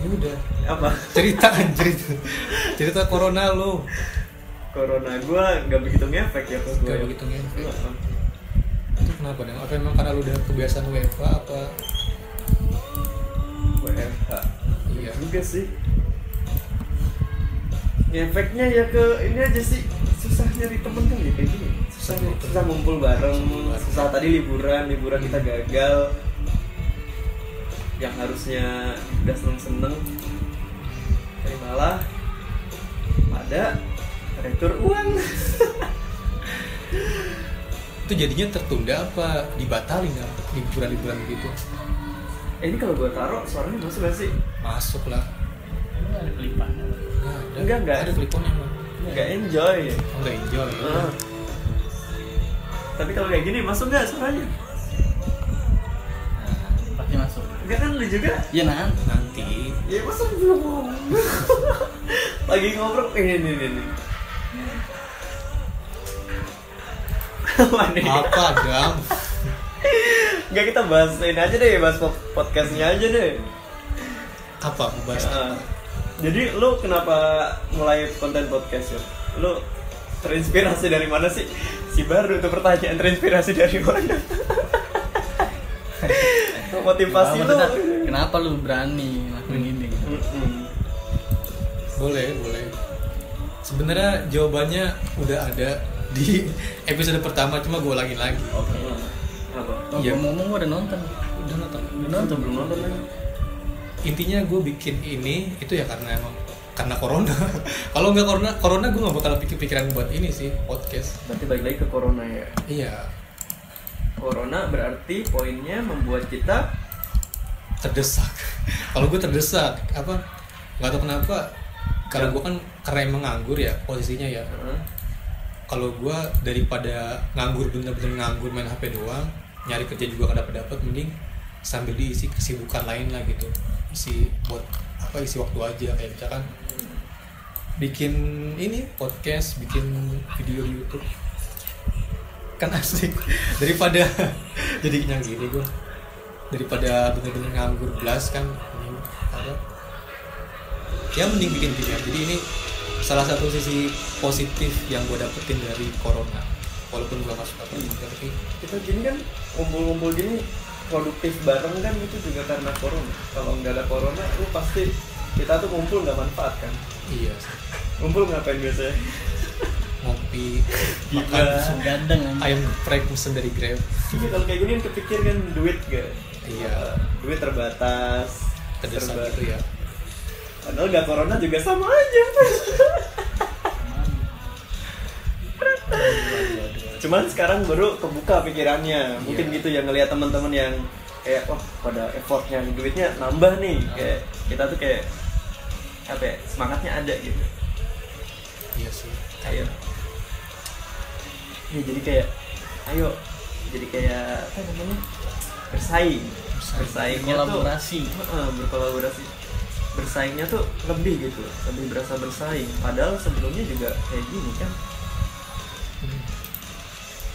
ya udah apa? cerita cerita cerita corona lu corona gue nggak begitu ngefek ya ke gue Nggak begitu ngefek. itu kenapa dong apa emang karena lu udah kebiasaan WFH apa? WFH iya. Juga sih. Ngefeknya ya ke ini aja sih. Susah nyari temen kan ya kayak gini. Susah susah ngumpul bareng. Susah tadi liburan liburan kita gagal yang harusnya udah seneng seneng tapi malah ada retur uang. Itu jadinya tertunda apa dibatalin nggak liburan-liburan gitu? Eh, ini kalau gue taruh suaranya masuk gak sih? Masuk lah. Ada ada Enggak, enggak. ada kliponnya mah nggak enjoy. Oh, nggak enjoy. Ah. tapi kalau kayak gini masuk nggak suaranya enggak kan lu juga iya nan nanti Ya masa belum ngomong Lagi ngobrol ini ini ini Mana ya? apa dam Enggak kita bahas ini aja deh, bahas po- podcastnya aja deh apa mau bahas Ah. Jadi lu kenapa mulai konten podcast ya? Lu terinspirasi dari mana sih? Si baru tuh pertanyaan terinspirasi dari mana? Motivasi Kenapa lu. kenapa lu berani ngelakuin ini? Boleh boleh. Sebenarnya jawabannya udah ada di episode pertama cuma gue ulangin lagi. Oke. Apa? oh, Iya. ngomong ngomong udah nonton. Udah nonton. Udah nonton Belum nonton lagi. Intinya gue bikin ini itu ya karena emang karena corona. Kalau nggak corona corona gue nggak bakal pikir pikiran buat ini sih podcast. Berarti balik lagi ke corona ya? Iya Corona berarti poinnya membuat kita terdesak. Kalau gue terdesak apa? Nggak tahu kenapa kalau gue kan karena emang nganggur ya posisinya ya. Uh, kalau gue daripada nganggur bener-bener nganggur main HP doang nyari kerja juga gak dapat dapat mending sambil diisi kesibukan lain lah gitu. Isi buat apa isi waktu aja. Kayak misalkan bikin ini podcast bikin video di YouTube kan asik daripada jadi yang gini gue daripada bener-bener nganggur belas kan ini apa ya mending bikin video jadi ini salah satu sisi positif yang gue dapetin dari corona. Walaupun gue masuk apa tapi kita gini kan ngumpul-ngumpul gini produktif bareng kan itu juga karena corona. Kalau nggak ada corona, lu pasti kita tuh ngumpul nggak manfaat kan. iya. Sih Ngumpul ngapain biasanya? Ngopi Gila. makan gadang anjing. ayam geprek pesen dari grab Iya kalau kayak gini yang kepikir kan duit gak? Iya. Duit terbatas. serba- gitu ya Padahal nggak corona juga sama aja. Cuman sekarang baru kebuka pikirannya. Mungkin Iya. gitu ya ngelihat teman-teman yang kayak wah pada effortnya duitnya nambah nih. Nah. Kayak kita tuh kayak apa ya, semangatnya ada gitu. iya sih Ayo. Ya jadi kayak ayo jadi kayak apa namanya? bersaing. Bersaing. Bersaingnya tuh Kolaborasi. Heeh, berkolaborasi bersaingnya tuh lebih gitu lebih berasa bersaing padahal sebelumnya juga kayak gini kan Hmm.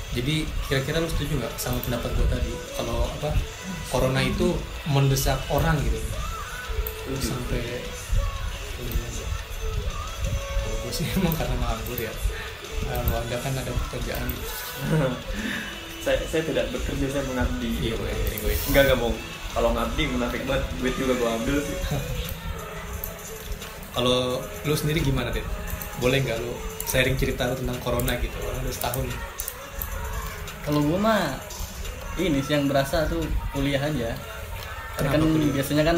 jadi kira-kira lu setuju nggak sama pendapat gue tadi kalau apa corona itu mendesak orang gitu Setuju. sampai gue sih emang karena nganggur ya kalau anda kan ada pekerjaan. Saya saya tidak bekerja saya mengabdi. Iya gue gue enggak enggak bohong kalau ngabdi munafik banget. Duit juga gua ambil sih. Kalau lu sendiri gimana deh boleh nggak lu sharing cerita lu tentang corona gitu? Orang udah setahun. Kalau gua mah ini sih yang berasa tuh kuliah aja. Karena Kenapa kan kuliah? biasanya kan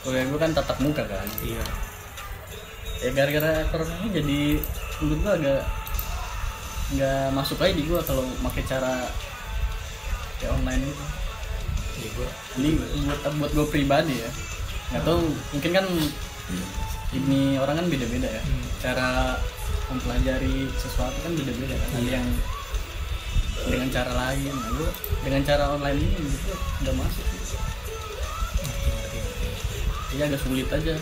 kuliah gua kan tatap muka kan. iya. Ya gara-gara corona ini jadi menurut gua agak nggak masuk aja di gua kalau pakai cara kayak online gitu. gue Ini buat buat gua pribadi ya. Nggak tahu mungkin kan ini orang kan beda-beda ya. Hmm. Cara mempelajari sesuatu kan beda-beda kan. Ada Iya. yang dengan cara lain, nah, dengan cara online ini gua nggak masuk. Iya agak sulit aja.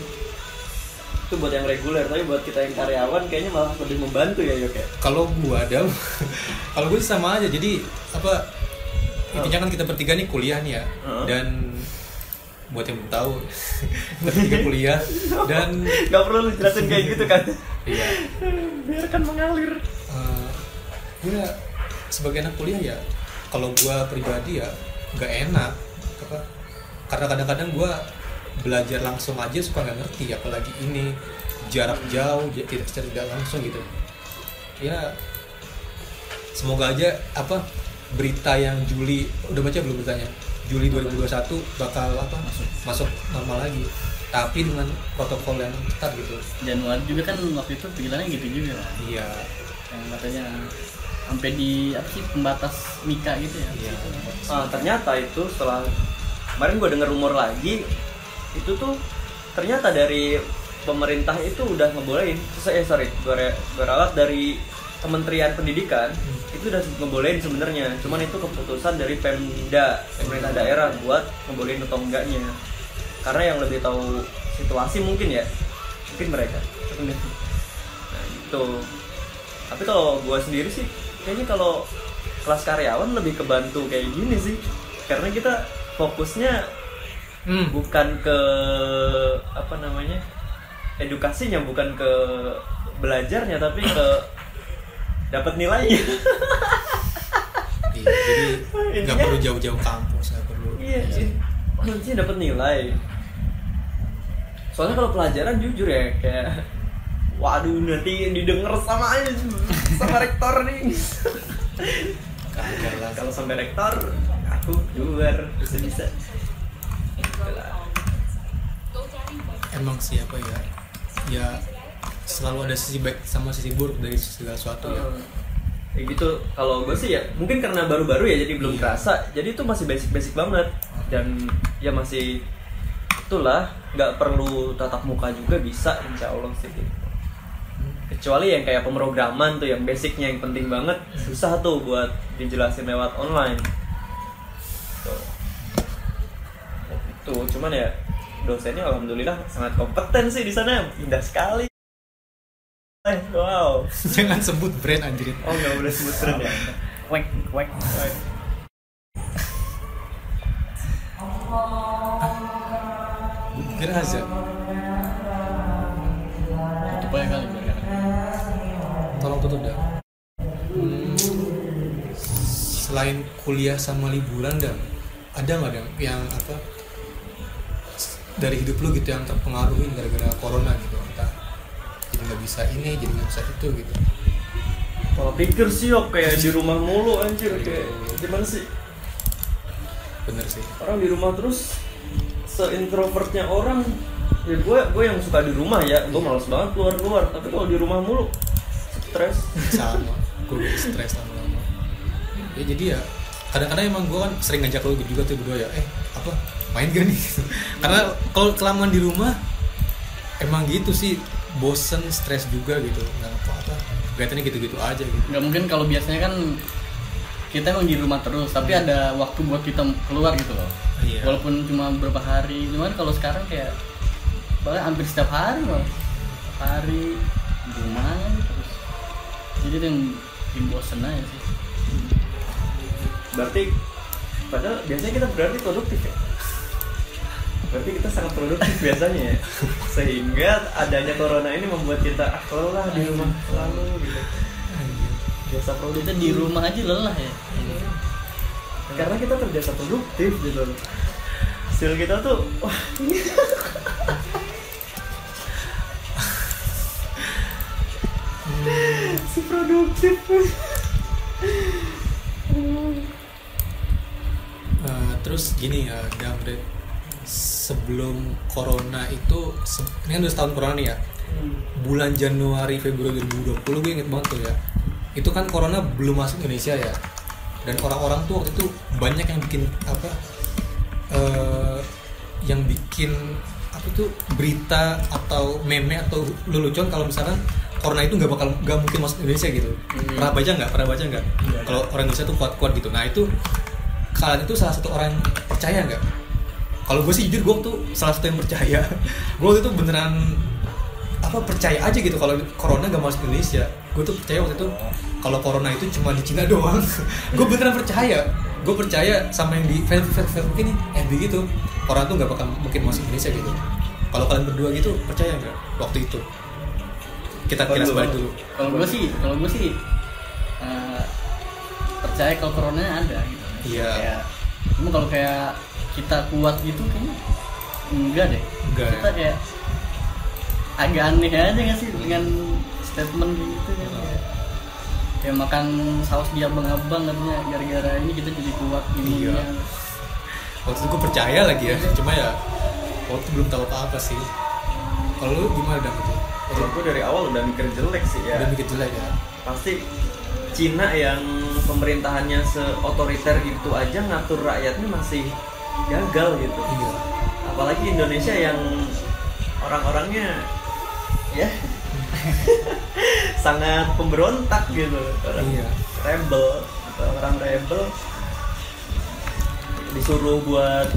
Itu buat yang reguler tapi buat kita yang karyawan kayaknya malah lebih membantu ya Yok ya? Kalau gua ada kalau gue sih sama aja. Jadi apa intinya kan kita bertiga nih kuliah nih ya. Heeh. dan buat yang belum tahu ketiga kuliah. Dan nggak perlu lu jelasin kayak gitu kan? Iya. Biarkan mengalir. Eh, gue sebagai anak kuliah ya kalau gue pribadi ya nggak enak. Apa? Karena kadang-kadang gue belajar langsung aja suka nggak ngerti apalagi ini jarak jauh ja- tidak secara tidak langsung gitu ya semoga aja apa berita yang Juli udah baca belum beritanya Juli 2021 bakal apa Masuk. masuk normal lagi tapi dengan protokol yang ketat gitu Januari juga kan waktu itu pikirannya gitu juga kan. iya yang katanya sampai di apa sih pembatas Mika gitu ya Iya. Ah, ternyata itu setelah kemarin gue denger rumor lagi itu tuh ternyata dari pemerintah itu udah ngebolehin. Eh sorry gue gue ralat dari Kementerian Pendidikan itu udah ngebolehin sebenarnya. Cuman itu keputusan dari Pemda pemerintah daerah buat ngebolehin atau enggaknya. Karena yang lebih tahu situasi mungkin ya mungkin mereka. Nah gitu. Tapi kalau gue sendiri sih kayaknya kalau kelas karyawan lebih kebantu kayak gini sih. Karena kita fokusnya hmm. bukan ke apa namanya edukasinya bukan ke belajarnya tapi ke dapat nilainya. Iya, jadi nggak perlu jauh-jauh kampus nggak perlu iya. sih dapat nilai. Soalnya kalau pelajaran jujur ya kayak waduh nanti didengar sama sama rektor nih. Kalau sampai rektor aku luar bisa bisa emang siapa ya? Ya selalu ada sisi baik sama sisi buruk dari segala sesuatu ya. Kayak gitu. Kalau gue sih ya mungkin karena baru-baru ya jadi belum Iya. kerasa. Jadi itu masih basic-basic banget. Dan ya masih itulah nggak perlu tatap muka juga bisa insya Allah sih. Gitu. kecuali yang kayak pemrograman tuh yang basicnya yang penting banget susah tuh buat dijelasin lewat online. Tuh. Itu cuman ya dosennya alhamdulillah sangat kompeten sih di sana. Indah sekali. Eh, wow. Jangan sebut brand anjir. Oh nggak boleh sebut brand ya. Wek, wek. kira aja. Tutup aja kali biar tolong tutup dah Hmm, selain kuliah sama liburan dan ada nggak yang apa dari hidup lu gitu yang terpengaruhi gara-gara corona gitu. Entah jadi nggak bisa ini jadi nggak bisa itu gitu. Kalau pikir sih yok kayak di rumah mulu anjir kayak gimana sih? Bener sih. Orang di rumah terus seintrovertnya orang ya gue gue yang suka di rumah ya gue malas banget keluar keluar tapi kalau di rumah mulu stres. Sama gue stres lama-lama. Ya jadi ya kadang-kadang emang gue kan sering ngajak lo juga tuh berdua ya eh apa main gak nih karena kalau kelamaan di rumah emang gitu sih bosen stres juga gitu. Nggak apa apa kelihatannya gitu-gitu aja gitu. Nggak mungkin kalau biasanya kan kita emang di rumah terus tapi ada waktu buat kita keluar gitu loh. Iya. walaupun cuma beberapa hari cuman kalau sekarang kayak bahkan hampir setiap hari malah Setiap hari di rumah terus. Jadi itu yang bikin bosen aja sih. Berarti padahal biasanya kita berarti produktif ya berarti kita sangat produktif biasanya ya. Sehingga adanya corona ini membuat kita ah lelah di rumah selalu gitu. Biasa produktif. Kita di rumah aja lelah ya. Karena kita terbiasa produktif gitu loh. Hasil kita tuh wah. Ini si produktif. Eh, terus gini ya Damret sebelum corona itu ini kan udah setahun corona nih ya. Bulan Januari Februari 2020 gue inget banget tuh ya. Itu kan corona belum masuk Indonesia ya. Dan orang-orang tuh waktu itu banyak yang bikin apa eh, yang bikin apa tuh berita atau meme atau lelucon kalau misalkan corona itu nggak bakal nggak mungkin masuk Indonesia gitu. Hmm. pernah baca nggak? Pernah baca nggak? Iya, kalau orang Indonesia tuh kuat-kuat gitu. Nah itu kalian itu salah satu orang yang percaya nggak kalau gue sih jujur gue tuh salah satu yang percaya gue waktu itu beneran apa percaya aja gitu kalau corona gak masuk Indonesia. Gue tuh percaya waktu itu kalau corona itu cuma di Cina doang. Gue beneran percaya. Gue percaya sama yang di Facebook ini eh begitu orang tuh nggak bakal mungkin masuk Indonesia gitu. Kalau kalian berdua gitu percaya nggak waktu itu? Kita kira balik dulu. kalau gue sih kalau gue sih eh, percaya kalau corona ada gitu. Iya. Cuma kalau kayak kita kuat gitu kayaknya enggak deh. Enggak ya? kita kayak agak aneh aja nggak sih dengan statement gitu kan kayak, kayak makan saus di abang-abang katanya gara-gara ini kita jadi kuat imunnya Iya. waktu itu gue percaya lagi ya cuma ya waktu itu belum tahu apa apa sih. Kalau lu gimana dong itu Kalau gue dari awal udah mikir jelek sih ya. udah mikir jelek ya? Pasti Cina yang pemerintahannya seotoriter gitu aja ngatur rakyatnya masih gagal gitu. iya Apalagi Indonesia yang orang-orangnya ya sangat pemberontak gitu. Orang Iya. rebel atau orang rebel disuruh buat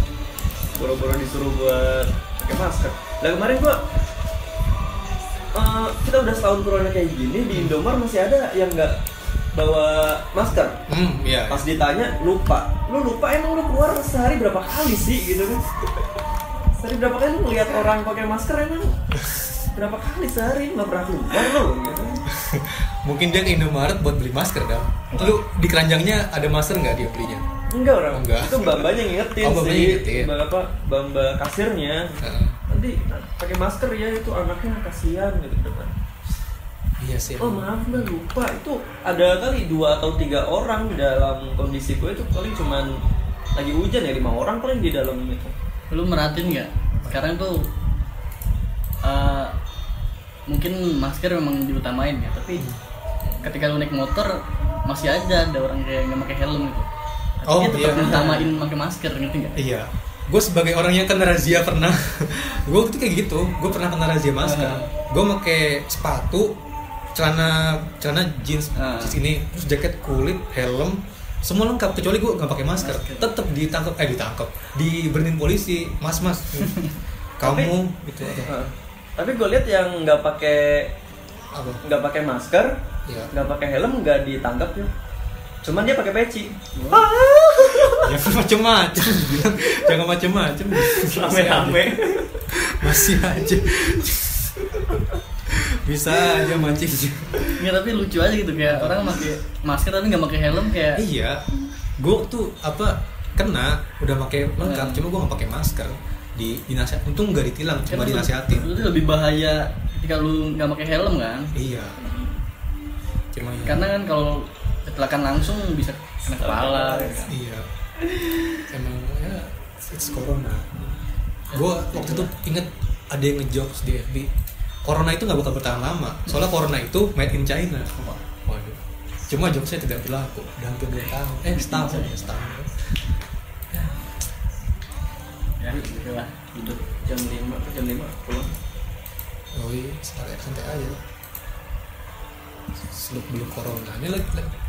boro-boro disuruh buat pakai masker. Lah kemarin gua eh, kita udah setahun corona kayak gini di Indomar masih ada yang nggak bawa masker. hmm iya Pas ditanya lupa, lu lupa emang lu keluar sehari berapa kali sih gitu kan? Sehari berapa kali lu lihat orang pakai masker emang berapa kali sehari nggak pernah keluar lu gitu. mungkin dia ke Indomaret buat beli masker dong lu di keranjangnya ada masker nggak dia belinya Enggak orang, Enggak. itu mbak-mbaknya ngingetin Oh, sih, ngingetin. mbak apa, mbak kasirnya. Heeh. Nanti pakai masker ya itu anaknya kasihan gitu depan. Iya sih Oh maaf mbak lupa itu ada kali dua atau tiga orang dalam kondisi gue itu paling cuman lagi hujan ya lima orang paling di dalam itu. lu merhatiin nggak sekarang tuh eh, mungkin masker memang diutamain ya tapi ketika lu naik motor masih aja ada orang kayak nggak pakai helm gitu tapi Oh, dia tetap iya. utamain pakai masker ngerti nggak Iya. Gue sebagai orang yang kena razia pernah. gue tuh kayak gitu. Gue pernah kena razia masker. Ah. Gue pakai sepatu, celana celana jeans, Ah. jeans ini, terus jaket kulit, helm, semua lengkap kecuali gue nggak pakai masker. Masker. Tetap ditangkap, eh ditangkap, diberhentiin polisi, mas mas. Kamu gitu apa? Heeh. Tapi gue lihat yang nggak pakai nggak pakai masker, Ya. nggak pakai helm nggak ditangkap ya. Cuman dia pakai peci. ya macem-macem jangan macem-macem Rame-rame. masih aja bisa aja mancing Nggak, tapi lucu aja gitu kayak orang pakai masker tapi nggak pakai helm kayak iya. Gue tuh apa kena udah pakai lengkap Hmm. cuma gue nggak pakai masker. Di dinasihat untung nggak ditilang cuma Kan dinasihatin. itu lebih bahaya ketika lu nggak pakai helm kan? Iya. Cuma ya. Karena kan kalau kecelakaan langsung bisa kena kepala ya kan. iya. Emang ya it's corona. Gue waktu itu inget ada yang ngejokes di FB corona itu nggak bakal bertahan lama. Soalnya corona itu made in China. Waduh. Cuma jokesnya tidak berlaku. Udah hampir dua tahun. Eh setahun. Ya setahun. Ya gitu lah Udah jam 5, jam 5 pulang. oh iya santai santai aja seluk beluk corona. Ini lagi, lagi-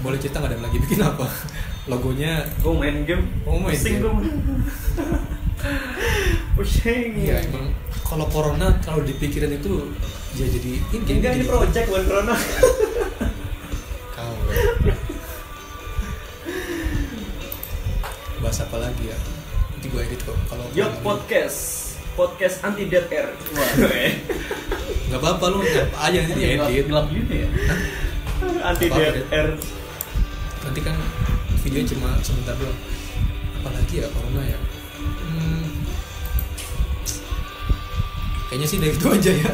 boleh cerita nggak ada lagi? Bikin apa? Logonya Gue main game. Oh, main Pusing game. gue. Pusing. iya emang kalau corona kalau dipikirin itu ya jadi ini Enggak ini project bukan corona. Kau. Bahas apa lagi ya? Nanti gue edit kok. Kalau Yo podcast. Podcast anti dead air. Wah. nggak apa-apa lu apa aja nanti diedit. gelap gitu ya anti dead air. Nanti kan video cuma sebentar doang. Apalagi ya corona ya. Kayaknya sih dari itu aja ya.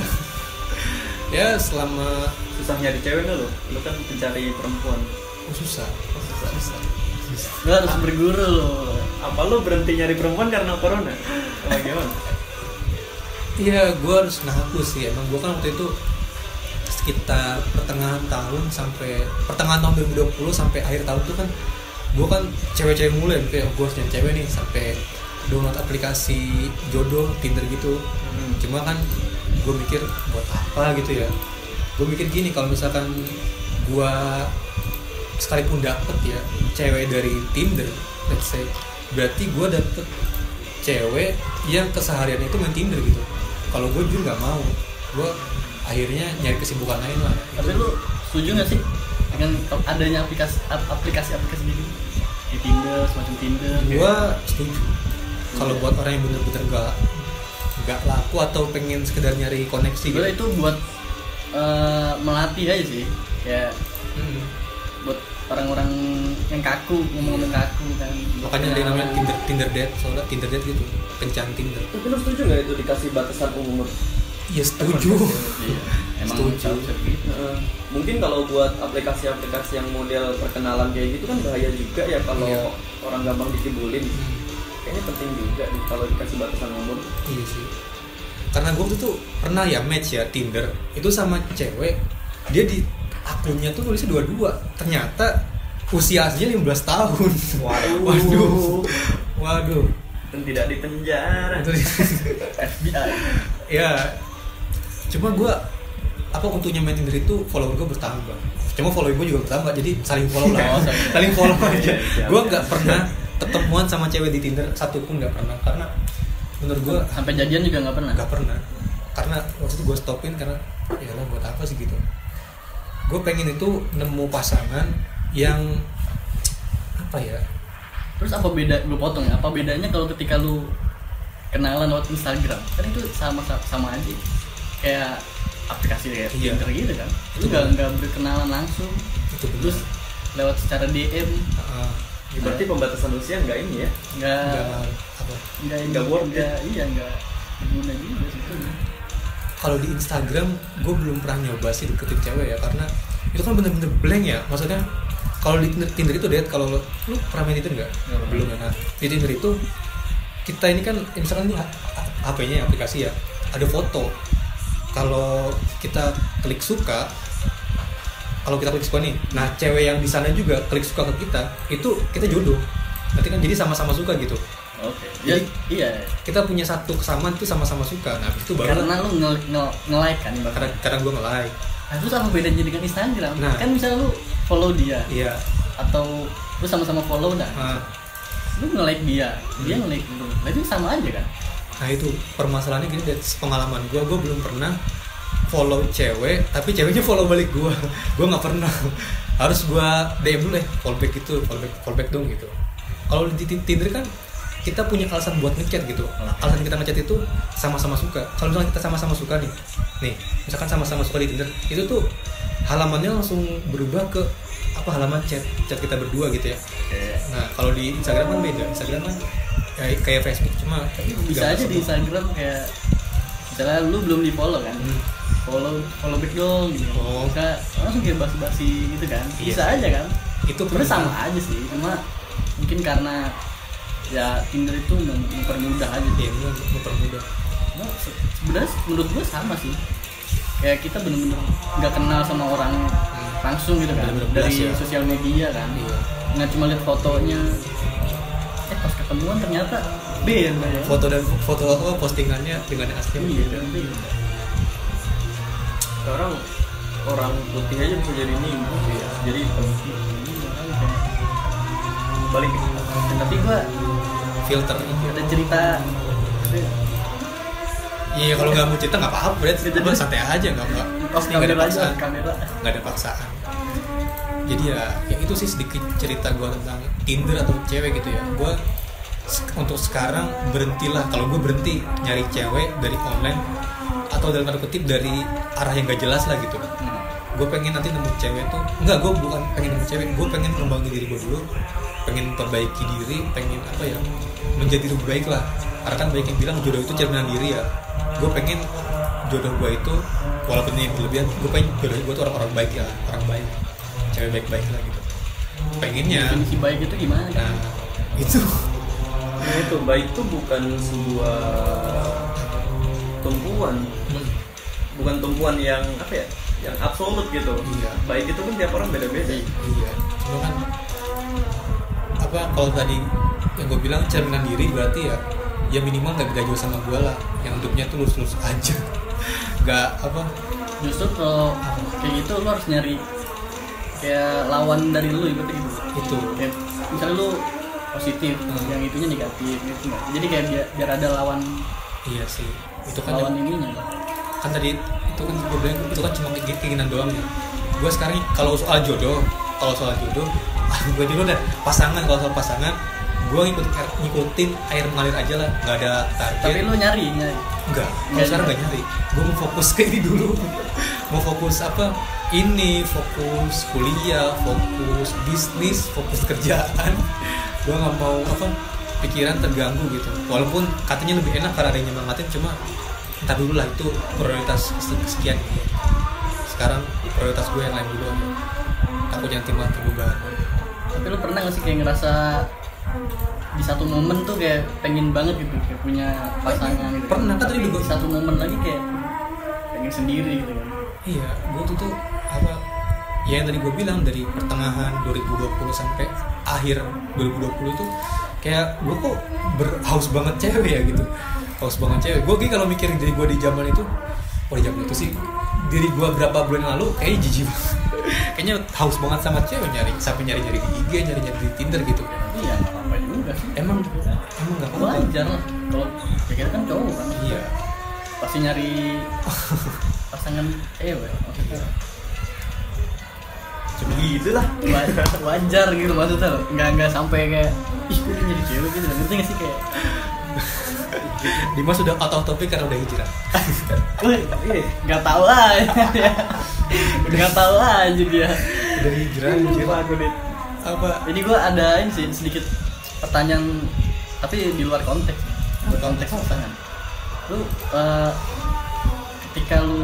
ya selama Susah nyari cewek nggak lo? Lo kan pencari perempuan. oh, susah. Oh, susah. Susah. lu harus berguru lo Apa lo berhenti nyari perempuan karena corona? Apa gimana? Iya, gue harus ngaku sih. Emang gue kan waktu itu sekitar pertengahan tahun sampai pertengahan tahun 2020 sampai akhir tahun tuh kan gue kan cewek-cewek mulai kayak gue harus cewek nih sampai download aplikasi jodoh Tinder gitu. Hmm. Cuma kan gue mikir buat apa gitu ya. Gue mikir gini kalau misalkan gue sekalipun dapet ya cewek dari Tinder, let's say, berarti gue dapet cewek yang keseharian itu main Tinder gitu. Kalau gue juga nggak mau, gue akhirnya nyari kesibukan lain lah. tapi lu setuju nggak sih dengan adanya aplikasi ap- aplikasi aplikasi gitu di Tinder semacam Tinder gue setuju. Kalau buat orang yang bener-bener nggak nggak laku atau pengen sekedar nyari koneksi gitu Sebenarnya itu buat eh, melatih aja sih kayak Hmm. buat orang-orang yang kaku ngomong-ngomong kaku kan makanya ada yang namanya Tinder Tinder date soalnya Tinder date gitu kencan Tinder Tapi lu setuju nggak itu dikasih batasan umur? iya setuju iya emang Setuju. gitu Heeh. mungkin kalau buat aplikasi-aplikasi yang model perkenalan kayak gitu kan bahaya juga ya kalau Iya. orang gampang dikibulin. Hmm. Kayaknya penting juga nih kalau dikasih batasan umur. Iya sih. Karena gue tuh pernah ya match ya Tinder itu sama cewek dia di akunnya tuh nulisnya dua-dua. Ternyata usia aslinya 15 tahun. Waduh. Waduh. Waduh. Dan tidak di penjara. Itu FBI ya cuma gue apa untungnya main Tinder itu follower gue bertambah. Cuma follower gue juga bertambah jadi saling follow lah. Oh, saling. follow aja. Iya, iya, gue iya. nggak pernah ketemuan sama cewek di Tinder satu pun nggak pernah. Karena menurut gue sampai jadian juga nggak pernah? nggak pernah. Karena waktu itu gue stopin karena ya lah buat apa sih? gitu. Gue pengen itu nemu pasangan yang apa ya? Terus apa beda gue potong ya? Apa bedanya kalau ketika lu kenalan lewat Instagram? Kan itu sama sama aja. Kayak aplikasi kayak Iya. Tinder gitu kan? Itu lu nggak nggak berkenalan langsung. Itu terus lewat secara DM Heeh. Ya, berarti pembatasan usia nggak ini ya? nggak. Nggak. Apa nggak nggak worth nggak iya nggak berguna juga situ kalau di Instagram gue belum pernah nyoba sih deketin cewek ya karena itu kan bener-bener blank ya. Maksudnya kalau di Tinder, Tinder itu date kalau lu, lu pernah main Tinder nggak? Belum ya. Nah di Tinder itu kita ini kan misalkan ini HP-nya aplikasi ya ada foto. Kalau kita klik suka kalau kita klik suka nih nah cewek yang di sana juga klik suka ke kita itu kita jodoh nanti kan jadi sama-sama suka gitu oke ya, Jadi- iya kita punya satu kesamaan itu sama-sama suka nah itu baru karena lu nge, nge, nge-like kan ibaratnya. karena kadang gue nge-like Nah, terus apa bedanya dengan Instagram? Nah. Kan misalnya lu follow dia iya atau lu sama-sama follow dah. nah, Lu nge-like dia, dia nge-like lu. Nah, itu sama aja kan? nah itu permasalahannya gini dari pengalaman gue gue belum pernah follow cewek tapi ceweknya follow balik gue gue nggak pernah. Harus gue DM dulu deh follow back gitu follow back follow back dong gitu. Kalau di Ti- Tinder kan kita punya alasan buat ngechat gitu. Alasan kita ngechat itu sama-sama suka. Kalau misalnya kita sama-sama suka nih nih misalkan sama-sama suka di Tinder itu tuh halamannya langsung berubah ke apa halaman chat chat kita berdua gitu ya. Nah kalau di Instagram kan beda. Instagram kan kayak, kayak Facebook cuma bisa aja di. Instagram kayak misalnya lu belum di follow kan? Hmm. Follow follow back dong gitu Oh. bisa langsung kayak basi-basi gitu kan Iya. bisa aja kan itu sebenarnya sama aja sih cuma mungkin karena ya Tinder itu mem- mempermudah aja Iya, bener, mempermudah. Nah, se- sebenarnya menurut gue sama sih kayak kita bener-bener nggak kenal sama orang langsung gitu kan Bener-bener dari bias ya. sosial media kan Iya. nggak cuma lihat fotonya eh pas ketemuan ternyata beda ya Foto dan foto apa postingannya dengan yang asli iya beda. beda Sekarang orang putih aja bisa jadi nimbu ya. Jadi kan. balik tapi gue Filter. ada cerita Iya, kalau nggak mau cerita nggak apa-apa. Gitu Kita santai aja nggak apa. pas Ini nggak ada paksaan. Nggak ada paksaan. Jadi ya, ya itu sih sedikit cerita gue tentang Tinder atau cewek gitu ya. Gue untuk sekarang berhentilah kalau gue berhenti nyari cewek dari online atau dalam tanda kutip dari arah yang gak jelas lah gitu. Hmm. gue pengen nanti nemu cewek tuh enggak gue bukan pengen nemu cewek gue pengen ngembangin diri gue dulu pengen perbaiki diri pengen apa ya menjadi lebih baik lah. Karena kan banyak yang bilang jodoh itu cerminan diri ya. Gue pengen jodoh gue itu walaupun ini berlebihan gue pengen jodoh gue tuh orang-orang baik ya orang baik. Cewek baik-baik lah gitu. Pengennya definisi baik itu gimana? Nah itu. Nah itu baik itu bukan sebuah tumpuan, bukan tumpuan yang apa ya, yang absolut gitu. Iya. Baik itu kan tiap orang beda-beda. Iya, cuma kan apa kalau tadi yang gue bilang cerminan diri berarti ya ya minimal nggak beda jauh sama gue lah. Yang hidupnya tuh lurus-lurus aja. Nggak apa. Justru kalau kayak gitu lu harus nyari kayak lawan dari lu gitu gitu? Itu. Kayak misalnya lu positif Hmm. yang itunya negatif gitu. Jadi kayak biar, biar ada lawan. Iya sih itu kan lawan ininya kan tadi itu kan gue bilang itu kan cuma keinginan doang ya gue sekarang kalau soal jodoh kalau soal jodoh ah gue jodoh deh pasangan kalau soal pasangan gue ngikutin ngikutin air mengalir aja lah nggak ada target tapi lu nyari nyari Enggak, kalau Nggak sekarang nggak nyari. Gue mau fokus ke ini dulu. mau fokus apa? Ini fokus kuliah, fokus bisnis, fokus kerjaan. gue nggak mau apa pikiran terganggu gitu. Walaupun katanya lebih enak karena ada yang nyemangatin, cuma entar dulu lah itu prioritas sekian gitu. Sekarang prioritas gue yang lain dulu aja. Takut yang timbal terbuka. tapi lu pernah gak sih kayak ngerasa di satu momen tuh kayak pengen banget gitu kayak punya pasangan gitu Pernah, kan tadi di satu momen lagi kayak pengen sendiri gitu kan Iya, gue tuh tuh apa? Ya yang tadi gue bilang dari pertengahan 2020 sampai akhir 2020 itu kayak gue kok berhaus banget cewek ya gitu. Haus banget cewek. Gue kayak kalau mikirin diri gue di zaman itu, oh di zaman itu sih diri gue berapa bulan yang lalu kayak jijik banget. Kayaknya haus banget sama cewek nyari sampai nyari nyari di IG, nyari nyari di Tinder gitu. iya nggak apa-apa juga sih Emang emang gak apa-apa. wajar lah kalau kita kan cowok kan Iya. pasti nyari pasangan cewek maksudnya cuma gitu lah wa- wajar gitu maksudnya loh. nggak nggak sampai kayak ih dia jadi cewek gitu ngerti nggak sih kayak Dimas sudah out of topic karena udah hijrah. Nggak tahu aja dia udah nggak tahu aja dia udah hijrah. deh Apa? ini gua ada ini sih sedikit pertanyaan tapi di luar konteks di konteks pasangan lu eh, ketika lu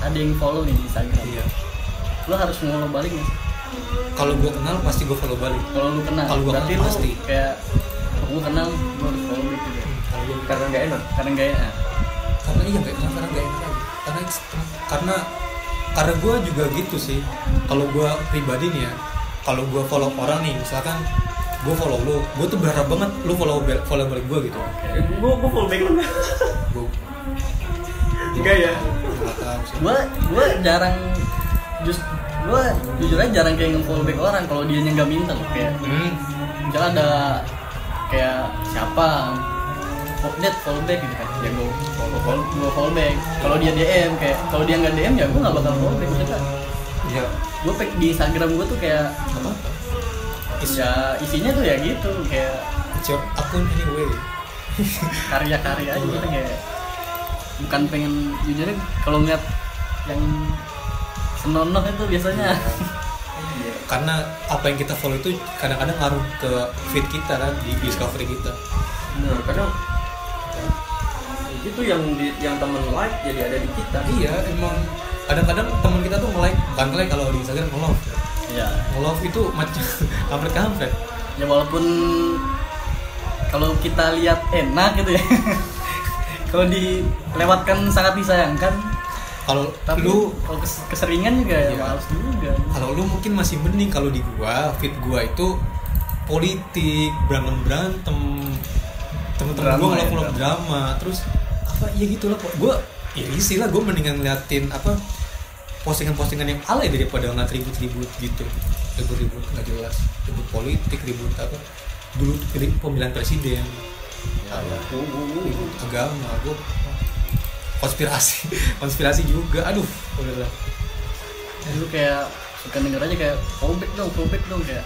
ada yang follow nih di Instagram Iya. Lu harus follow balik nggak sih? Kalau gue kenal pasti gue follow balik. kalau lu kenal Kalau gua berarti kenal, pasti. kayak aku kenal gua harus follow gitu ya? Kalau gue karena nggak enak. Karena gak enak. Karena iya nggak enak karena nggak enak karena karena karena gue juga gitu sih. Kalau gue pribadi nih ya kalau gue follow orang nih misalkan gue follow lu gue tuh berharap banget lu follow follow balik gue gitu. Gue gue full back lu. Nggak? gue Enggak ya? nggak gua gua jarang just gua jujur aja jarang kayak nge-follow back orang kalau dia nggak minta loh kayak hmm. misalnya ada kayak siapa follow that follow back gitu kan. Ya gua follow follow gua follow back. Kalau dia DM kayak kalau dia nggak DM ya gua nggak bakal follow back maksudnya. Ya gua pe- di Instagram gua tuh kayak apa-apa It's, ya isinya tuh ya gitu kayak it's your akun anyway. Karya-karya aja gitu kayak bukan pengen jujur kalau ngeliat yang senonoh itu biasanya. Iya. karena apa yang kita follow itu kadang-kadang ngaruh ke feed kita kan di discovery kita. Nah, kadang itu yang di, yang temen like jadi ada di kita. Iya emang. Kadang-kadang teman kita tuh nge-like bukan nge-like kalau di Instagram nge-love. Ya nge-love itu macam kampret kampret. Ya walaupun kalau kita lihat enak gitu ya kalau dilewatkan sangat disayangkan kalau tapi lu kalau kes- keseringan juga ya Iya. males juga. Kalau lu mungkin masih mending kalau di gua fit gua itu politik berantem berantem temen-temen Drama gua ya, ngelok drama. terus apa ya gitu lah kok. Gua iri sih lah gua mendingan ngeliatin apa postingan-postingan yang alay daripada ngeliat ribut-ribut gitu. Ribut-ribut nggak jelas. Ribut politik ribut apa. Dulu pilih pemilihan presiden. Ya, ya. ribut agama. Gua konspirasi konspirasi juga. Aduh. Udah lah dulu kayak suka denger aja kayak fallback dong fallback dong kayak.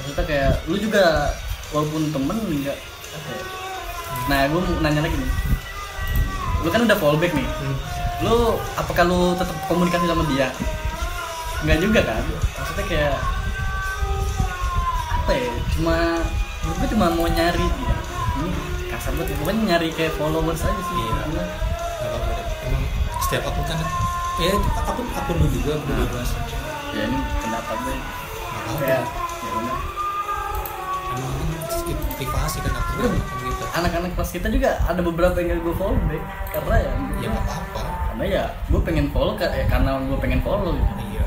Maksudnya kayak lu juga walaupun temen enggak ya? Nah gue mau nanya lagi nih. Lu kan udah fallback nih. Hmm. lu apakah lu tetap komunikasi sama dia? Enggak juga kan? Maksudnya kayak apa ya? Cuma gue cuma mau nyari dia. Ini kasar banget ya pokoknya nyari kayak followers aja sih Iya. Gak deh. Emang setiap akun kan ya akun akun lu juga bebas. ya ini pendapat gue Gak kayak ya udah Emang kan sedikit privasi kan Bener. akun kita. anak-anak kelas kita juga ada beberapa yang gak gue follow back karena ya Ya nggak apa-apa. karena ya gue pengen follow ya, karena gue pengen follow gitu Iya.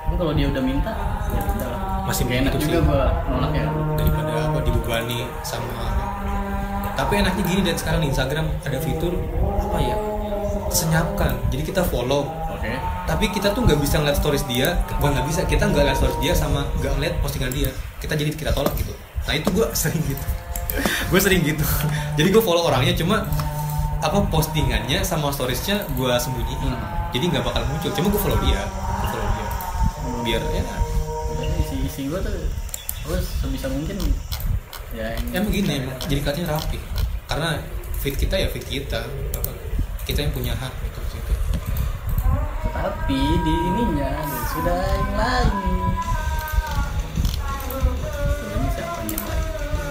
tapi kalau dia udah minta ya udah lah Masih Gak enak juga gue nolak ya Daripada apa dibebani sama tapi enaknya gini dan sekarang di Instagram ada fitur apa ya senyapkan jadi kita follow. Oke. Tapi kita tuh nggak bisa ngeliat stories dia bukan nggak bisa kita nggak lihat stories dia sama nggak ngeliat postingan dia. Kita jadi kita tolak gitu. Nah itu gue sering gitu. Gue sering gitu. Jadi gue follow orangnya cuma apa postingannya sama storiesnya gue sembunyiin. Hmm. jadi nggak bakal muncul. Cuma gue follow dia. Gue follow dia. Biar ya. Isi isi gue tuh gue sebisa mungkin ya yang- emang gini emang jadi katanya rapi. Karena fit kita ya fit kita. Apa kita yang punya hak gitu situ tapi di ininya dia sudah yang lain. Ini siapa yang lain?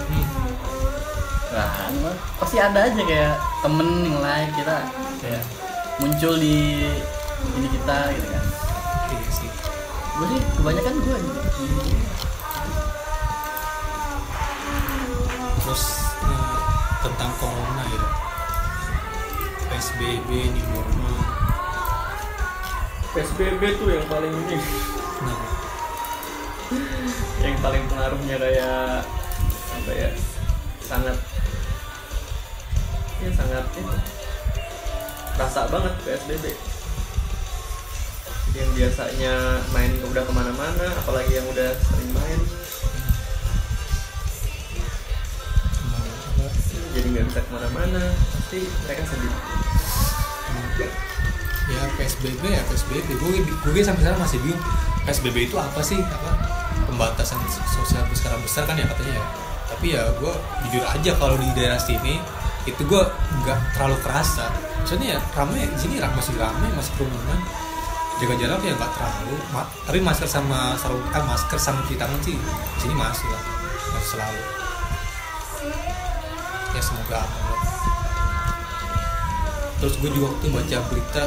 Hmm. kan pasti ada aja kayak temen yang lain kita kayak muncul di ini kita gitu kan. Iya sih. Gue sih kebanyakan gue terus eh, tentang corona ya. Psbb ini normal. PSBB tuh yang paling ini. Nah yang paling pengaruhnya kayak apa ya sangat ya sangat itu rasa banget PSBB Jadi yang biasanya main udah ke mana-mana apalagi yang udah sering main nggak bisa ke mana-mana pasti mereka sedih ya PSBB ya PSBB gue gue sampai sekarang masih bingung. PSBB itu apa sih? Apa pembatasan sosial berskala besar kan ya katanya ya. Tapi ya gue jujur aja kalau di daerah sini itu gue nggak terlalu kerasa. Maksudnya ya ramai sini ram- masih ramai masih kerumunan. Jaga jarak ya nggak terlalu. Tapi masker sama sarung kan masker sama cuci tangan sih sini masih lah masih selalu ya semoga aman terus gue juga waktu baca berita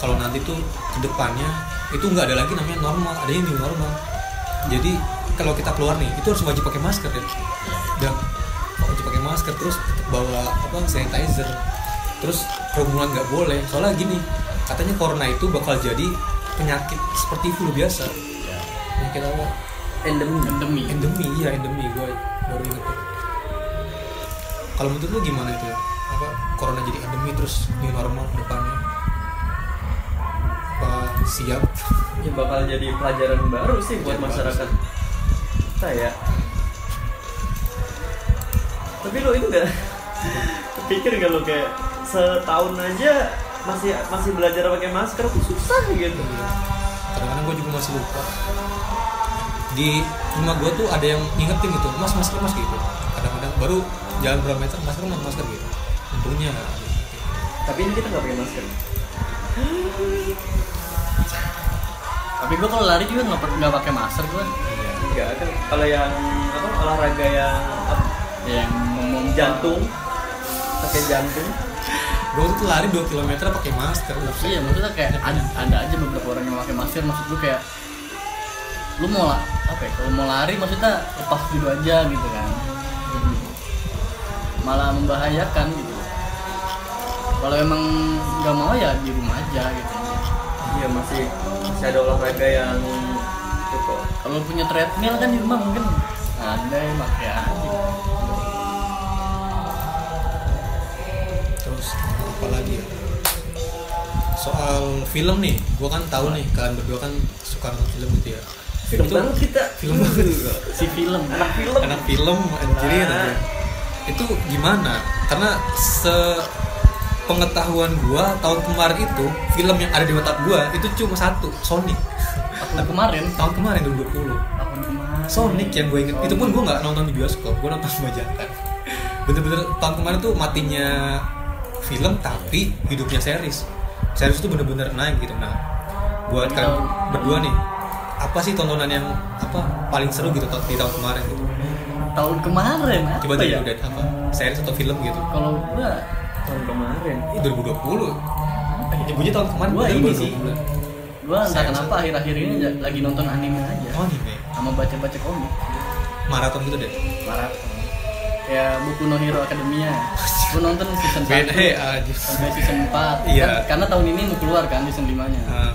kalau nanti tuh ke depannya itu nggak ada lagi namanya normal ada yang new normal. Jadi kalau kita keluar nih itu harus wajib pakai masker ya. Dan wajib pakai masker terus bawa apa sanitizer. Terus kerumunan nggak boleh soalnya gini katanya corona itu bakal jadi penyakit seperti flu biasa. Penyakit apa? Endemi. Endemi endemi iya endemi gue baru inget tuh. Kalau menurut lu gimana itu ya? Apa corona jadi endemi terus new normal depannya? Apa siap? Ya bakal jadi pelajaran baru sih buat Pelajaran baru masyarakat. kita ya. Tapi lo itu gak pikir gak lo kayak setahun aja masih masih belajar pakai masker tuh susah gitu. Kadang-kadang gue juga masih lupa. Di rumah gue tuh ada yang ngingetin gitu mas masker mas gitu. Kadang-kadang baru jalan berapa meter masker mas masker gitu. Untungnya. Nggak ada. tapi ini kita nggak pakai masker. Tapi gue kalau lari juga nggak nggak pakai masker gue iya. Enggak kan kalau yang apa olahraga yang apa, yang ngomong jantung. Pakai jantung. Gue tuh lari 2 km pakai masker iya maksudnya kayak ada, ada aja beberapa orang yang pakai masker. Maksud gue kayak lu mau lah apa ya kalau mau lari maksudnya lepas dulu aja gitu kan malah membahayakan gitu. Kalau emang nggak mau ya di rumah aja gitu. Iya masih masih ada olahraga yang kok kalau punya treadmill kan di rumah mungkin ada yang pakai aja. Terus apa lagi ya? Soal film nih gue kan tahu nih kalian berdua kan suka nonton film gitu ya. Film Itu- banget kita. film banget. Si film. Anak film. Anak film anjirin Ah. Itu gimana? Karena se pengetahuan gua tahun kemarin itu film yang ada di otak gua itu cuma satu Sonic. Tahun kemarin? Tahun kemarin 2020 tahun kemarin. Sonic yang gue inget itu pun gue nggak nonton di bioskop gue nonton bajakan bener-bener tahun kemarin tuh matinya film tapi hidupnya series. Series itu bener-bener naik gitu. Nah buat kalian tahun- berdua nih apa sih tontonan yang apa paling seru gitu di tahun kemarin? gitu tahun kemarin apa coba ya? deh udah apa? Series atau film gitu? Kalau gua tahun kemarin. Ini 2020 ibu aja tahun kemarin Gua ini sih. gua entah kenapa akhir-akhir ini lagi nonton anime aja. Oh anime. Sama baca-baca komik. Maraton gitu deh? Maraton kayak buku No Hero Academia. Gua nonton season 1 beda aja sampai season 4 Iya. kan, karena tahun ini mau keluar kan season 5 nya Ah,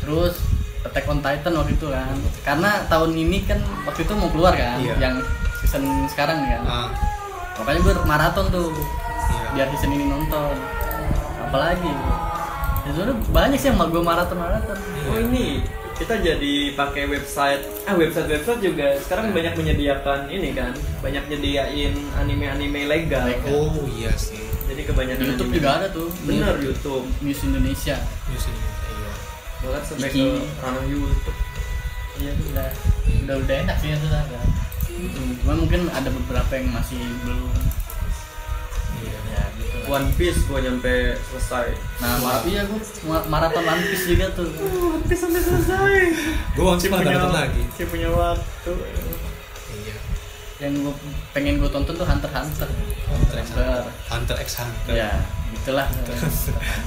terus Attack on Titan waktu itu kan. Karena tahun ini kan waktu itu mau keluar kan Iya. yang season sekarang nih kan. Ah, makanya gue maraton tuh iya. biar season ini nonton. Apalagi? Ya sebenarnya banyak sih yang mau gue maraton maraton oh ini kita jadi pakai website. Ah website website juga sekarang banyak menyediakan ini kan. Banyak nyediain anime-anime legal. Legal. oh iya sih. jadi kebanyakan YouTube anime- juga ada tuh. Bener YouTube. News Indonesia. News iya bahkan sampai Iki. ke ranah YouTube iya udah udah udah enak sih itu kan Cuma mungkin ada beberapa yang masih belum. Iya. Ya gitu lah. One Piece gua nyampe selesai Nah, maaf iya gue maraton One Piece juga tuh. One Piece sampai selesai Gue One Piece malah nonton lagi. si punya waktu Iya. Yang gue pengen gue tonton tuh Hunter x Hunter. Hunter x Hunter. Hunter x Hunter. Ya, gitulah.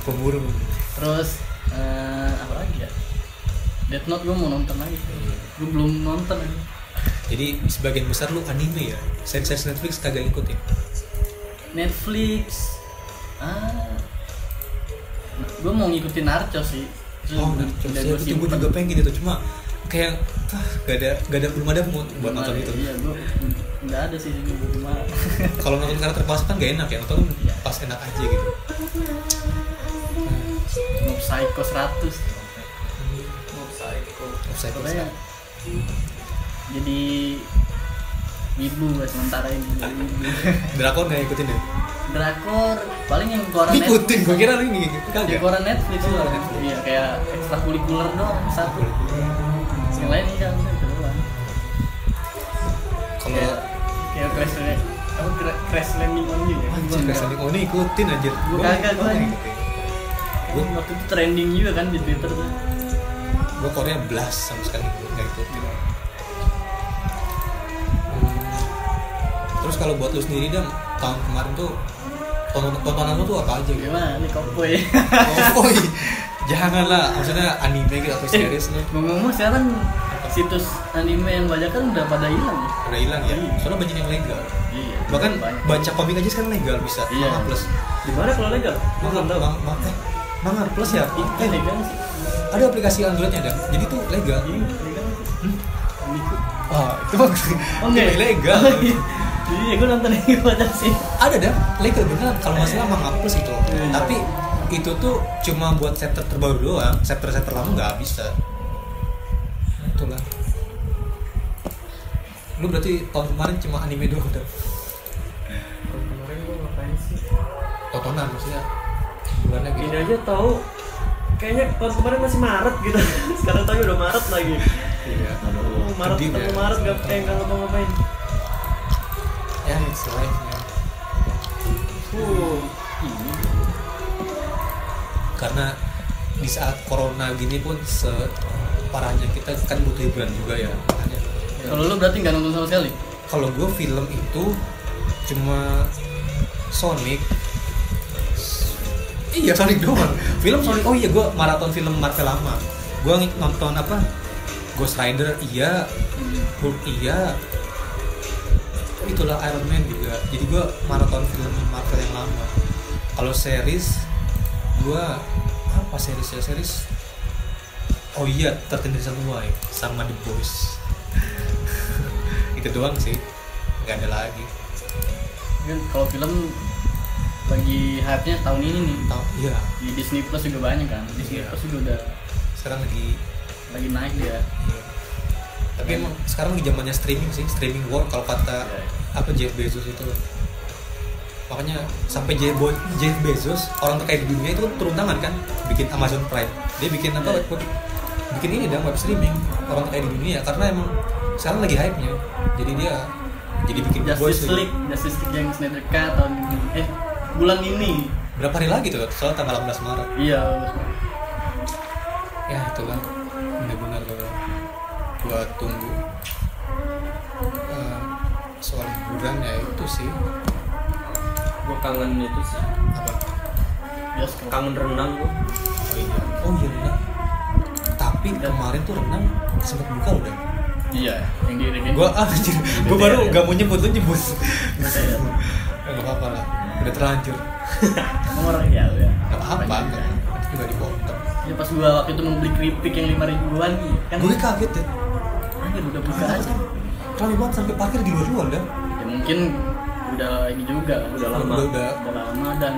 Pemburu. Terus eh, apa lagi ya? Death Note gue mau nonton lagi. Gue belum nonton. Jadi sebagian besar lu anime ya. Series Netflix kagak ikutin. Netflix. Ah. gue mau ngikutin Naruto sih. Oh, Naruto. itu gue juga pengen gitu, cuma kayak ah, gak ada gak ada belum ada buat nonton itu. Iya, gue nggak ada sih ini cuma Kalau nonton karena terpaksa kan gak enak ya, nonton Iya. pas enak aja gitu. Psycho 100 mau psycho Offside pokoknya jadi ibu gue sementara ini. Drakor gak ikutin ya? drakor paling yang keluaran Ikutin, gue kira lu ini kagak. yang keluaran Netflix loh iya kayak ekstrakurikuler doang satu yang lain enggak itu doang Kalau kayak kayak crash landing apa Cra- crash landing on you ya anjir gak sending, oh ini ikutin anjir. Gua- kagak, ikutin. Gue waktu itu trending juga kan di Twitter tuh. Gue Korea belas sama sekali nggak ikutin Hmm. terus kalau buat lu sendiri dan tahun kemarin tuh tonton tontonan lu tuh apa aja gitu? Gimana? Nih oh, iya. janganlah maksudnya anime gitu atau series lu. ngomong-ngomong sekarang situs anime yang banyak kan udah pada hilang. Udah hilang ya? Soalnya banyak yang legal. Iya bahkan banyak. baca komik aja sekarang legal bisa. Iya. Plus? Di mana kalau legal? Belum tahu. Eh, Manga plus ya? Iya, eh, legal. Ada aplikasi androidnya ada jadi tuh legal. Iya legal. Hmm? Wah itu bagus. Oh enggak ya? ilegal Oh, iya. Iya, gue nonton yang pada sih. ada dah legal beneran kalau nggak salah manga plus itu. Tapi itu tuh cuma buat chapter terbaru doang. Chapter chapter lama nggak bisa. Nah, itulah. Lu berarti tahun kemarin cuma anime doang Tahun kemarin gua ngapain sih? Tontonan maksudnya bulannya gitu. Ini aja tahu kayaknya tahun kemarin masih Maret gitu. Sekarang tahu udah Maret lagi. Iya Aduh, Maret Sedih ketemu ya. Maret gak kayak nggak ngapa-ngapain. Ya it's life uh karena di saat corona gini pun separahnya kita kan butuh hiburan juga ya. Makanya Kalau lu berarti nggak nonton sama sekali? kalau gue film itu cuma Sonic iya Sonic doang. Film Sonic oh iya gue maraton film Marvel lama. Gue nonton apa? Ghost Rider iya. Hulk iya. Itulah Iron Man juga. Jadi gue maraton film Marvel yang lama. Kalau series gue apa series ya? Series? Oh iya tertentu satu Why sama The Boys. Itu doang sih. Nggak ada lagi. Kalau film lagi hype-nya tahun ini nih. tahu iya Di Disney Plus juga banyak kan. Disney Iya. Plus juga udah sekarang lagi lagi naik dia. iya. tapi emang sekarang lagi zamannya streaming sih streaming war kalau kata Iya. apa Jeff Bezos itu makanya sampai Jeff, Bo- Jeff Bezos orang terkaya di dunia itu turun tangan kan bikin Amazon Prime dia bikin apa Iya. web, bikin ini dong web streaming orang terkaya di dunia karena emang sekarang lagi hype nya jadi dia jadi bikin Justice. League, Justice League yang Snyder Cut tahun ini. Eh, bulan ini. berapa hari lagi tuh? Soal tanggal 18 Maret. Iya. ya itulah benar-benar gua, gua tunggu Eh, soal hiburan ya itu sih. Gua kangen itu sih. Apa? Bioskop. kangen renang gua. Oh iya. Oh iya renang. Tapi kemarin tuh renang sempat buka udah Iya, yang di gua ah gua baru gak mau nyebut lu nyebut. Saya. nggak apa-apa lah udah terlanjur. Emang orang ya udah. nggak apa-apa kan? Juga dipotong Ya pas gua waktu itu mau beli keripik yang lima ribuan kan? Gue kaget ya. Anjir udah buka aja. rame banget sampai parkir di luar-luar dah Ya mungkin udah ini juga Udah lama. udah. Udah udah lama dan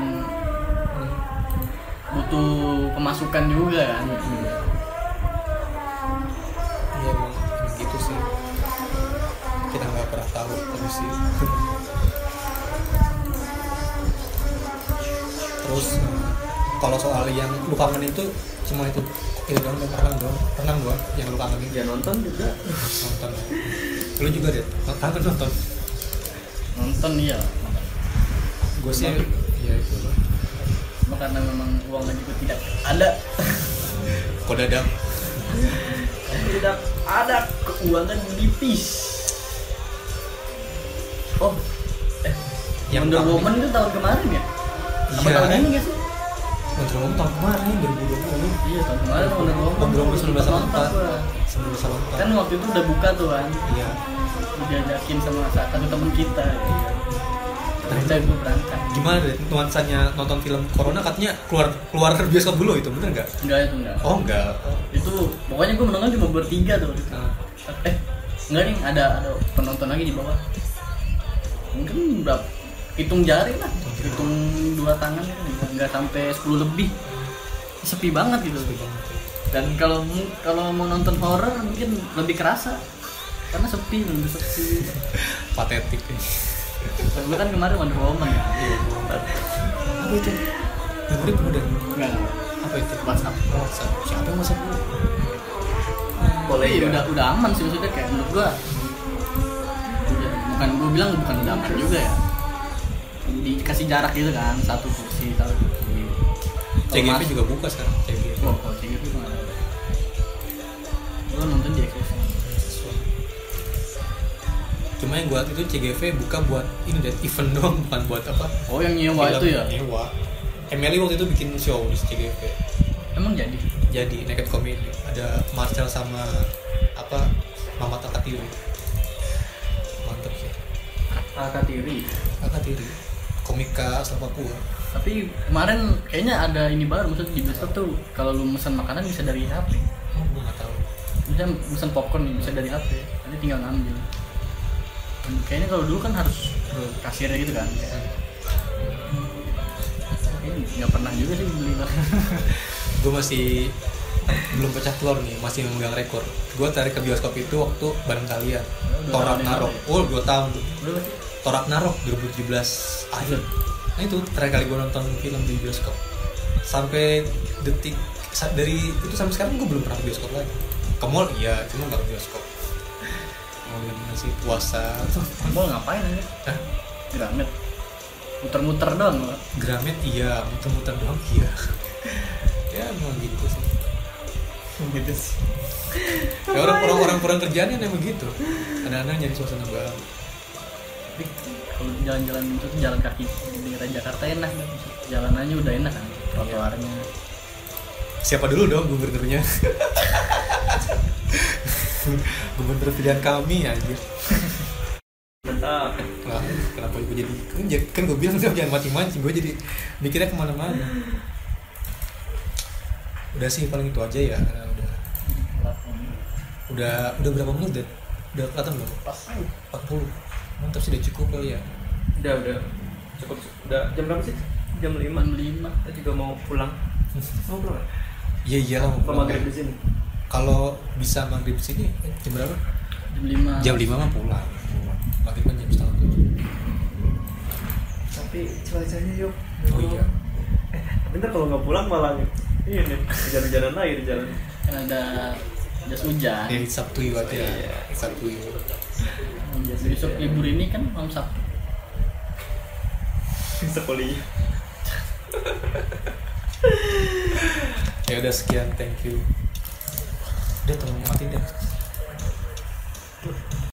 butuh pemasukan juga kan. Iya emang, emang gitu sih. Kita nggak pernah tahu terus sih terus kalau soal yang lu kangen itu cuma itu itu doang dan renang doang renang doang yang lu kangenin ya nonton juga. Nonton. Lu juga deh kangen nonton. Nonton iya. Gue sih ya itu. Cuma karena memang uangnya juga tidak ada. Kok dadang tidak ada keuangan nipis oh eh Yang Wonder Woman itu tahun kemarin ya apa Iya. tahun ini nggak sih Wonder Woman tahun kemarin 2020 iya tahun kemarin Wonder Woman Sempat nonton 1984 gua. 1984 kan waktu itu udah buka tuh kan? Iya. Diajakin sama satu temen kita Ternyata gue berangkat. Gimana deh nuansanya nonton film corona? Katanya keluar keluar bioskop dulu itu bener nggak? Enggak itu enggak oh enggak itu pokoknya gue menonton cuma bertiga tuh gitu. Nah, eh enggak nih ada ada penonton lagi di bawah. Mungkin berapa hitung jari lah. Hitung dua tangan enggak sampai 10 lebih. Sepi banget gitu. Sepi banget ya. dan kalau kalau mau nonton horror mungkin lebih kerasa. Karena sepi lebih sepi. Patetik ya. gue kan kemarin Wonder Woman ya? Apa itu? Kemudian enggak apa itu? WhatsApp. WhatsApp. Siapa yang WhatsApp lu boleh Iya, ya udah udah aman sih maksudnya kayak menurut gua. Udah bukan gua bilang bukan udah aman juga ya dikasih jarak gitu kan satu kursi satu kursi. CGV mas- juga buka sekarang CGV oh kalau CGV nggak ada. Gua nonton di Exos cuma yang buat itu CGV buka buat ini deh event doang bukan buat apa? Oh yang nyewa Film itu ya? nyewa. Emily waktu itu bikin show di CGV emang jadi? Jadi naked comedy. Ada Marcel sama apa Mama Takatiri. Mantep sih. Kakak tiri Takatiri komika Papua. Tapi kemarin kayaknya ada ini baru maksudnya di bioskop tuh kalau lu pesan makanan bisa dari HP. Oh gue nggak tahu. Bisa pesan popcorn bisa dari HP. Nanti tinggal ngambil. Dan kayaknya kalau dulu kan harus ke kasirnya gitu kan kayak. Kayaknya nggak pernah juga sih beli. Gue masih belum pecah telur nih masih memegang rekor. Gue tarik ke bioskop itu waktu bareng kalian. Udah Torak Narok. oh dua tahun tuh. Torak Narok 2017 akhir. Nah itu terakhir kali gue nonton film di bioskop. Sampai detik dari itu sampai sekarang gue belum pernah ke bioskop lagi. Ke mall iya cuma nggak ke bioskop. Mau gimana sih? Puasa. Mall ngapain aja? Hah? Gramet. Muter-muter doang lo. Gramet iya muter-muter doang iya. Ya emang gitu sih. Gitu sih. ya orang orang orang kurang kerjaan kan emang gitu. Anak-anak nyari suasana baru kalau jalan-jalan itu jalan kaki di daerah Jakarta enak kan. Jalanannya udah enak kan. Trotoarnya. siapa dulu dong gubernurnya gubernur pilihan kami anjir lah kenapa gue jadi kan, kan gue bilang jangan mati mancing gue jadi mikirnya ke mana-mana udah sih paling itu aja ya karena udah udah udah berapa menit deh udah kelihatan belum Pas 40 mantap sih udah cukup kali ya? Udah udah. Cukup udah. Jam berapa sih? Jam lima. Jam lima. kita juga mau pulang. Mau pulang? Iya iya mau pulang. maghrib di sini? Kalau bisa maghrib sini eh, jam berapa? Jam lima. jam 5 mah pulang. Maghrib kan jam setengah tujuh. Tapi cuacanya yuk. Oh iya. Tapi ntar kalau nggak pulang malah iya nih hujan-hujanan lagi di jalan. Kan ada jas hujan. ya Sabtu aja Iya. Sabtu Besok libur ini kan malam Sabtu. sekolah ya udah sekian thank you udah tolong matiin deh